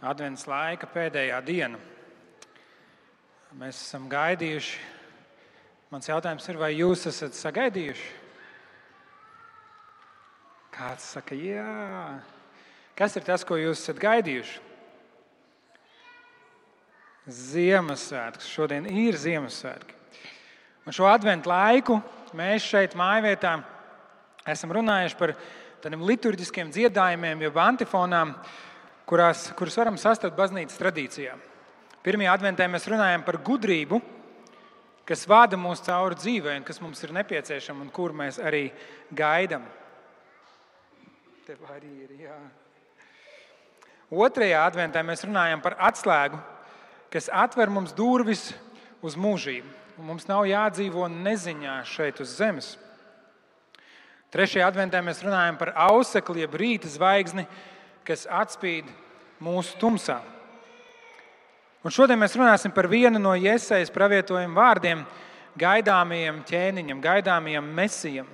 Adventas laika pēdējā diena. Mēs esam gaidījuši. Mans jautājums ir, vai jūs esat sagaidījuši? Kāds saka, jā. Kas ir tas, ko jūs esat gaidījuši? Ziemassvētks. Šodien ir Ziemassvētki. Un šo adventu laiku mēs šeit, mājvietā, esam runājuši par tādiem liturģiskiem dziedājumiem, jeb antifonām, kurās, kuras varam sastapt baznīcas tradīcijā. Pirmajā adventē mēs runājam par gudrību, kas vada mūs cauri dzīvē, un kas mums ir nepieciešama un kur mēs arī gaidām. Otrajā adventē mēs runājam par atslēgu, kas atver mums durvis uz mūžību. Mums nav jādzīvo neziņā šeit uz zemes. Trešajā adventē mēs runājam par ausekli, jeb rīta zvaigzni, kas atspīd mūsu tumsā. Un šodien mēs runāsim par vienu no iesaistas pravietojuma vārdiem, gaidāmajam ķēniņam, gaidāmajam mesijam,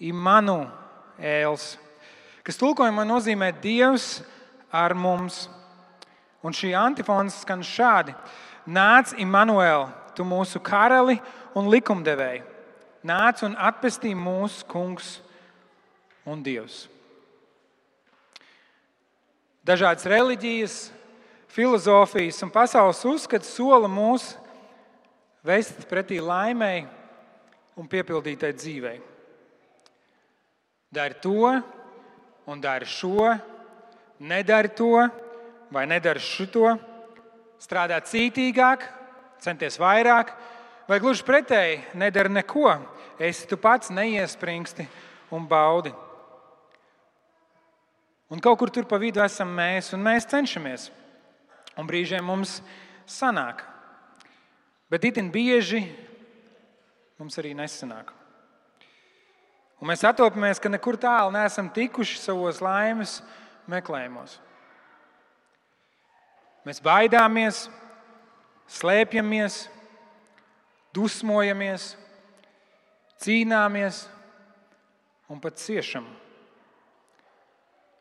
Imants, kas tulkojumā nozīmē Dievs ar mums. Un šī antifona skan šādi: Nāc, Imants, tu mūsu karali un likumdevēji! Nāc un atpestī mūsu kungs un Dievs. Dažādas reliģijas, filozofijas un pasaules uzskats sola mūs vest pretī laimēji un piepildītai dzīvei. Dari to un dari šo, nedari to vai nedari šo, strādā cītīgāk, centies vairāk, vai gluži pretēji, nedari neko. Esi tu pats neiespringsti un baudi. Un kaut kur tur pa vidu esam mēs, un mēs cenšamies. Un brīžiem mums sanāk. Bet itin bieži mums arī nesanāk. Un mēs atopamies, ka nekur tālu neesam tikuši savos laimes meklējumos. Mēs baidāmies, slēpjamies, dusmojamies, cīnāmies un pat ciešam.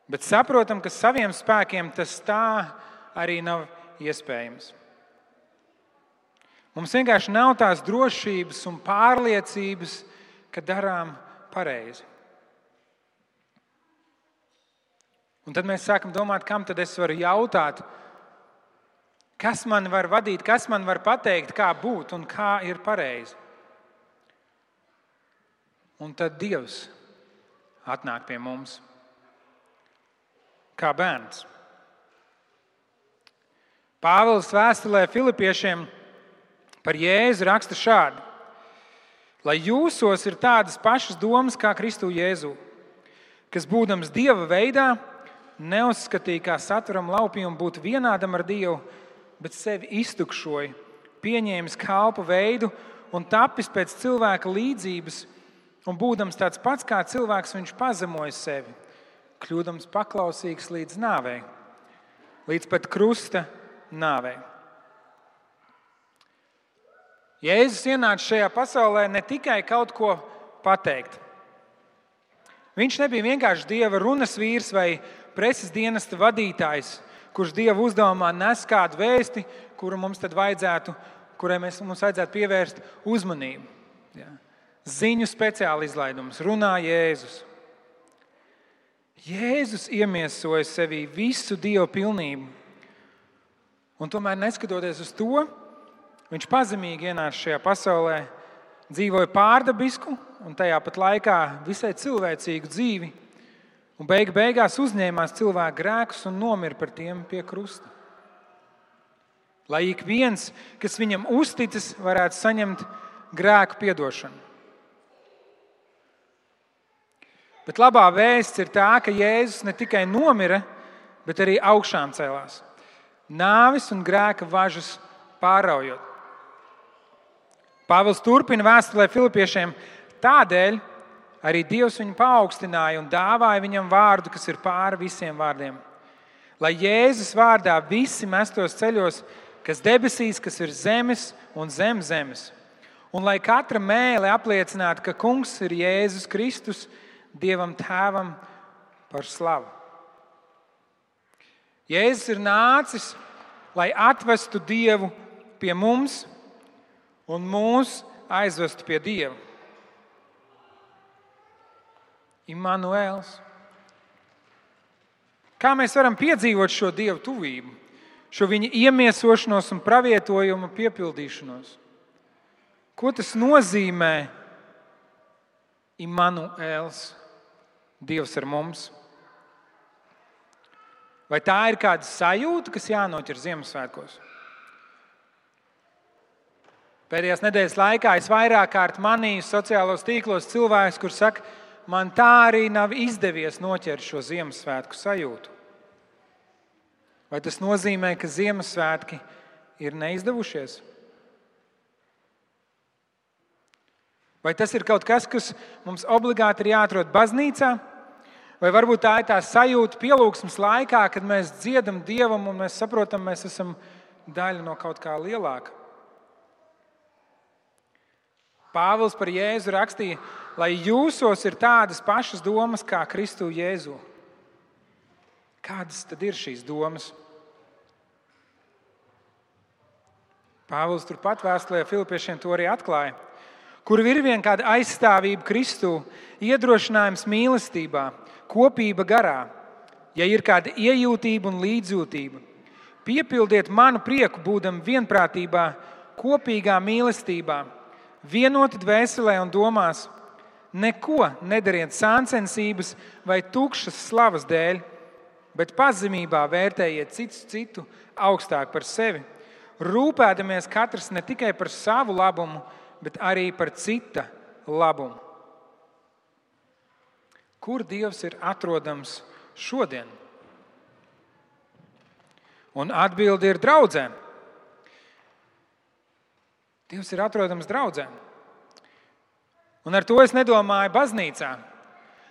Bet saprotam, ka saviem spēkiem tas tā arī nav iespējams. Mums vienkārši nav tās drošības un pārliecības, ka darām pareizi. Un tad mēs sākam domāt, kam tad es varu jautāt, kas man var vadīt, kas man var pateikt, kā būt un kā ir pareizi. Un tad Dievs atnāk pie mums kā bērns. Pāvils vēstulē Filipiešiem par Jēzu raksta šādi: Lai jūsos ir tādas pašas domas kā Kristu Jēzu, kas būdams Dieva veidā, neuzskatīja kā saturam laupījumu būt vienādam ar Dievu, bet sevi iztukšoja, pieņēmis kalpu veidu un tapis pēc cilvēka līdzības, un būdams tāds pats kā cilvēks, viņš pazemoja sevi kļūdams paklausīgs līdz nāvei, līdz pat krusta nāvei. Jēzus ienāca šajā pasaulē ne tikai kaut ko pateikt. Viņš nebija vienkārši dieva runas vīrs vai preses dienesta vadītājs, kurš dieva uzdevumā nes kādu vēsti, kuru mums tad vajadzētu, kurai mēs, mums vajadzētu pievērst uzmanību. Ja. Ziņu speciāla izlaidums, runā Jēzus. Jēzus iemiesoja sevī visu Dieva pilnību. Un tomēr, neskatoties uz to, viņš pazemīgi ienāca šajā pasaulē, dzīvoja pārdabisku un tajā pat laikā visai cilvēcīgu dzīvi. Un beig beigās uzņēmās cilvēku grēkus un nomira par tiem pie krusta. Lai ik viens, kas viņam uzticas, varētu saņemt grēku piedošanu. Bet labā vēsts ir tā, ka Jēzus ne tikai nomira, bet arī augšām cēlās. Nāvis un grēka važas pāraujot. Pāvils turpina vēstulē Filipiešiem. Tādēļ arī Dievs viņu paaugstināja un dāvāja viņam vārdu, kas ir pāri visiem vārdiem. Lai Jēzus vārdā visi mestos ceļos, kas debesīs, kas ir zemes un zem zemes. Un lai katra mēlē apliecinātu, ka Kungs ir Jēzus Kristus, Dievam Tēvam par slavu. Jēzus ir nācis, lai atvestu Dievu pie mums un mūs aizvestu pie Dieva. Immanuēls. Kā mēs varam piedzīvot šo Dieva tuvību, šo viņa iemiesošanos un pravietojumu piepildīšanos? Ko tas nozīmē? Immanuēls, Dievs ar mums. Vai tā ir kāda sajūta, kas jānoķer Ziemassvētkos? Pēdējās nedēļas laikā es vairāk kārt manīju sociālos tīklos cilvēkus, kuriem saka, man tā arī nav izdevies noķert šo Ziemassvētku sajūtu. Vai tas nozīmē, ka Ziemassvētki ir neizdevušies? Vai tas ir kaut kas, kas mums obligāti ir jāatrod baznīcā? Vai varbūt tā ir tā sajūta pielūgsmes laikā, kad mēs dziedam Dievam un mēs saprotam, mēs esam daļa no kaut kā lielāka? Pāvils par Jēzu rakstīja, lai jūsos ir tādas pašas domas kā Kristu Jēzu. Kādas tad ir šīs domas? Pāvils turpat vēstulē Filipiešiem to arī atklāja. Kur ir vien kāda aizstāvība Kristū, iedrošinājums mīlestībā, kopība garā, ja ir kāda iejūtība un līdzjūtība, piepildiet manu prieku, būdam vienprātībā, kopīgā mīlestībā vienoti dvēselē un domās, neko nedariet sāncensības vai tukšas slavas dēļ, bet pazemībā vērtējiet citu, citu augstāk par sevi, rūpēdamies katrs ne tikai par savu labumu, bet arī par cita labumu. Kur Dievs ir atrodams šodien? Un atbildi ir draudzēm. Dievs ir atrodams draudzē. Un ar to es nedomāju baznīcā.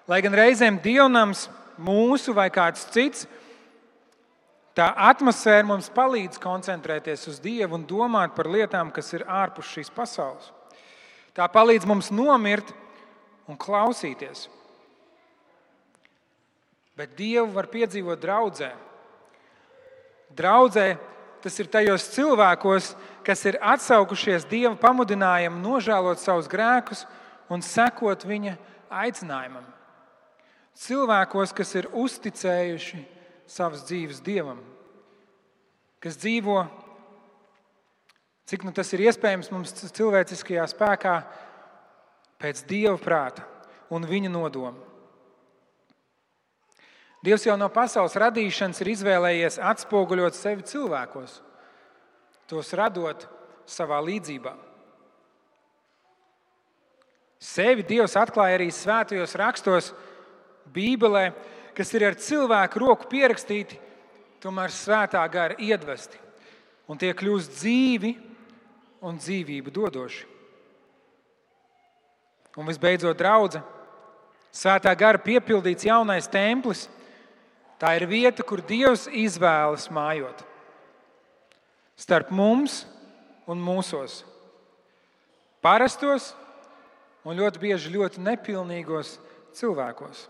Lai gan reizēm dievnams mūsu vai kāds cits, tā atmosfēra mums palīdz koncentrēties uz Dievu un domāt par lietām, kas ir ārpus šīs pasaules. Tā palīdz mums nomirt un klausīties. Bet Dievu var piedzīvot draudzē. Draudzē tas ir tajos cilvēkos, kas ir atsaukušies Dieva pamudinājumu nožēlot savus grēkus un sekot viņa aicinājumam. Cilvēkos, kas ir uzticējuši savas dzīves Dievam, kas dzīvo, cik nu tas ir iespējams mums cilvēciskajā spēkā, pēc Dieva prāta un viņa nodoma. Dievs jau no pasaules radīšanas ir izvēlējies atspoguļot sevi cilvēkos tos radot savā līdzībā. Sevi Dievs atklāja arī svētajos rakstos, Bībelē, kas ir ar cilvēku roku pierakstīti, tomēr svētā gara iedvesti. Un tie kļūst dzīvi un dzīvību dodoši. Un visbeidzot, draudzene, svētā gara piepildīts jaunais templis. Tā ir vieta, kur Dievs izvēlas mājot starp mums un mūsos. Parastos un ļoti bieži ļoti nepilnīgos cilvēkos.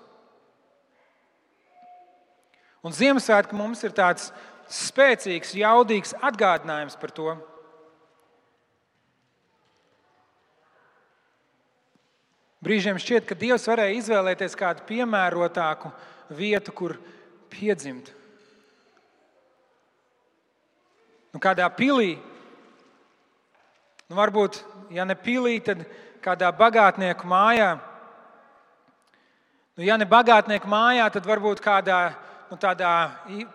Un Ziemassvētku mums ir tāds spēcīgs, jaudīgs atgādinājums par to. Brīžiem šķiet, ka Dievs varēja izvēlēties kādu piemērotāku vietu, kur piedzimt. Nu, kādā pilī, nu, varbūt, ja ne pilī, tad kādā bagātnieku mājā. Nu, ja ne bagātnieku mājā, tad varbūt kādā nu, tādā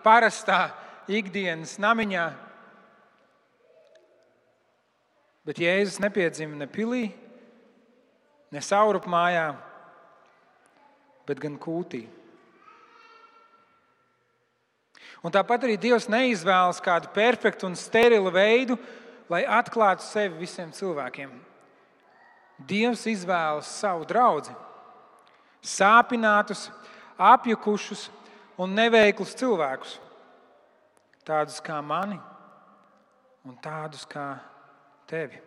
parastā ikdienas namiņā. Bet Jēzus nepiedzima ne pilī, ne saurup mājā, bet gan kūtī. Un tāpat arī Dievs neizvēlas kādu perfektu un sterilu veidu, lai atklātu sevi visiem cilvēkiem. Dievs izvēlas savu draugu, sāpinātus, apjukušus un neveiklus cilvēkus, tādus kā mani un tādus kā tevi.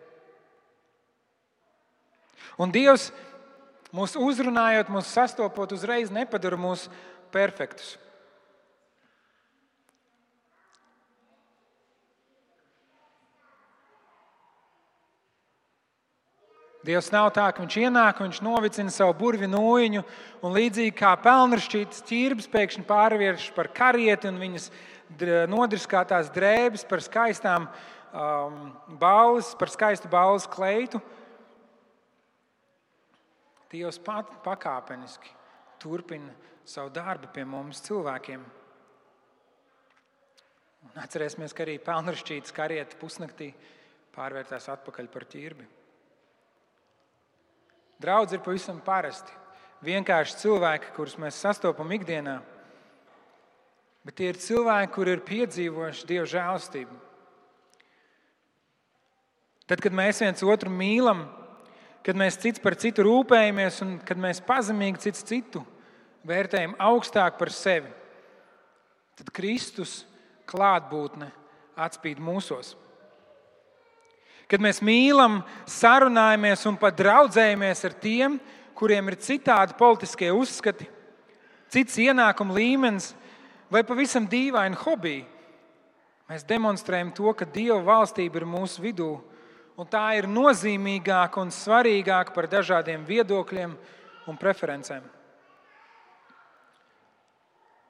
Un Dievs mūs uzrunājot, mūs sastopot, uzreiz nepadara mūs perfektus. Dievs nav tā, ka viņš ienāk, viņš novicina savu burvju nūjiņu, un līdzīgi kā pelnrašķītas ķirbis pēkšņi pārvērš par karieti un viņas nodriskātās drēbes par skaistām um, balvas, par skaistu balvas kleitu. Uh, Dievs pakāpeniski turpina savu darbu pie mums, cilvēkiem. Un atcerēsimies, ka arī pelnrašķītas karieta pusnaktī pārvērtās atpakaļ par ķirbi. Draudz ir pavisam parasti. Vienkārši cilvēki, kurus mēs sastopam ikdienā, bet tie ir cilvēki, kuri ir piedzīvojuši Dieva žēlstību. Tad, kad mēs viens otru mīlam, kad mēs cits par citu rūpējamies un kad mēs pazemīgi cits citu vērtējam augstāk par sevi, tad Kristus klātbūtne atspīd mūsos. Kad mēs mīlam, sarunājamies un pat draudzējamies ar tiem, kuriem ir citādi politiskie uzskati, cits ienākuma līmenis vai pavisam dīvaini hobiji, mēs demonstrējam to, ka Dieva valstība ir mūsu vidū, un tā ir nozīmīgāka un svarīgāka par dažādiem viedokļiem un preferencēm.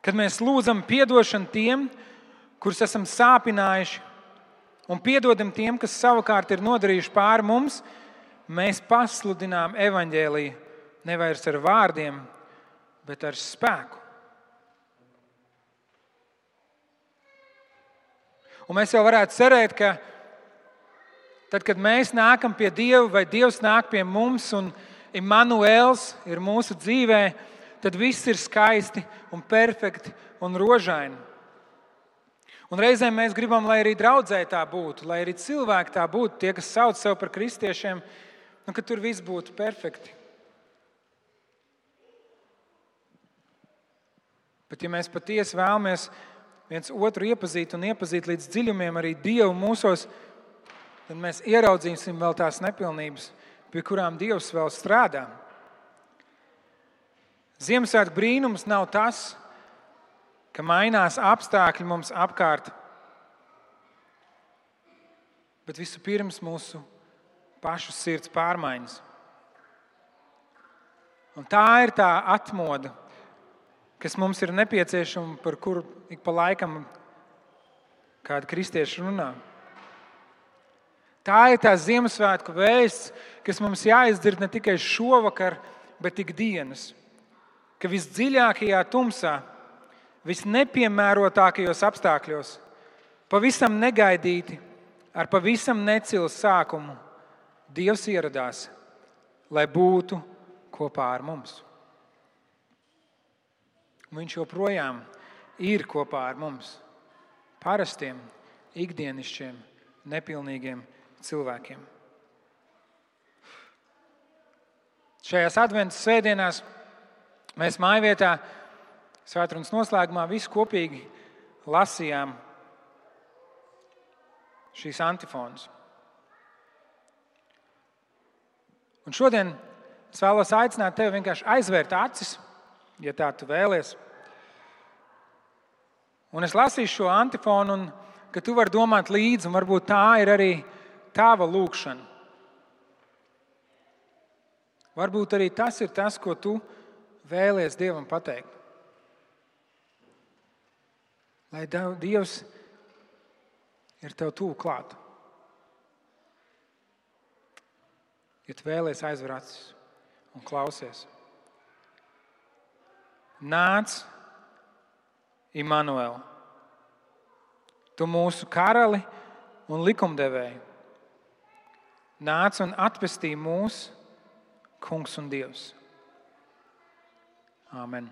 Kad mēs lūdzam atdošanu tiem, kurus esam sāpinājuši, un piedodam tiem, kas savukārt ir nodarījuši pāri mums, mēs pasludinām evaņģēlīju nevis ar vārdiem, bet ar spēku. Un mēs jau varētu cerēt, ka tad, kad mēs nākam pie Dieva, vai Dievs nāk pie mums, un Imants ir mūsu dzīvē, tad viss ir skaisti un perfekti un rožaini. Un reizēm mēs gribam, lai arī draudzē tā būtu, lai arī cilvēki tā būtu, tie, kas sauc sevi par kristiešiem, un ka tur viss būtu perfekti. Bet, ja mēs patiesi vēlamies viens otru iepazīt un iepazīt līdz dziļumiem arī Dievu mūsos, tad mēs ieraudzīsim vēl tās nepilnības, pie kurām Dievs vēl strādā. Ziemassvētku brīnums nav tas, ka mainās apstākļi mums apkārt, bet vispirms mūsu pašu sirds pārmaiņas. Un tā ir tā atmoda, kas mums ir nepieciešama, par kuru ik pa laikam kādi kristieši runā. Tā ir tā Ziemassvētku vēsts, kas mums jāizdzird ne tikai šovakar, bet ikdienas. Ka visdziļākajā tumsā visnepiemērotākajos apstākļos, pavisam negaidīti, ar pavisam necilu sākumu, Dievs ieradās, lai būtu kopā ar mums. Viņš joprojām ir kopā ar mums, parastiem, ikdienišķiem, nepilnīgiem cilvēkiem. Šajās adventas svētdienās mēs mājvietā Svētdienas noslēgumā visi kopīgi lasījām šīs antifonas. Un šodien es vēlos aicināt tevi vienkārši aizvērt acis, ja tā tu vēlies. Un es lasīšu šo antifonu, un tu vari domāt līdzi, un varbūt tā ir arī tava lūkšana. Varbūt arī tas ir tas, ko tu vēlies Dievam pateikt. Lai Dievs ir tev tuvu klāt. Ja tu vēlēsies aizver acis un klausies, nāc, Imants, tu mūsu karali un likumdevēji. Nāc un atpestī mūs, Kungs un Dievs. Amen.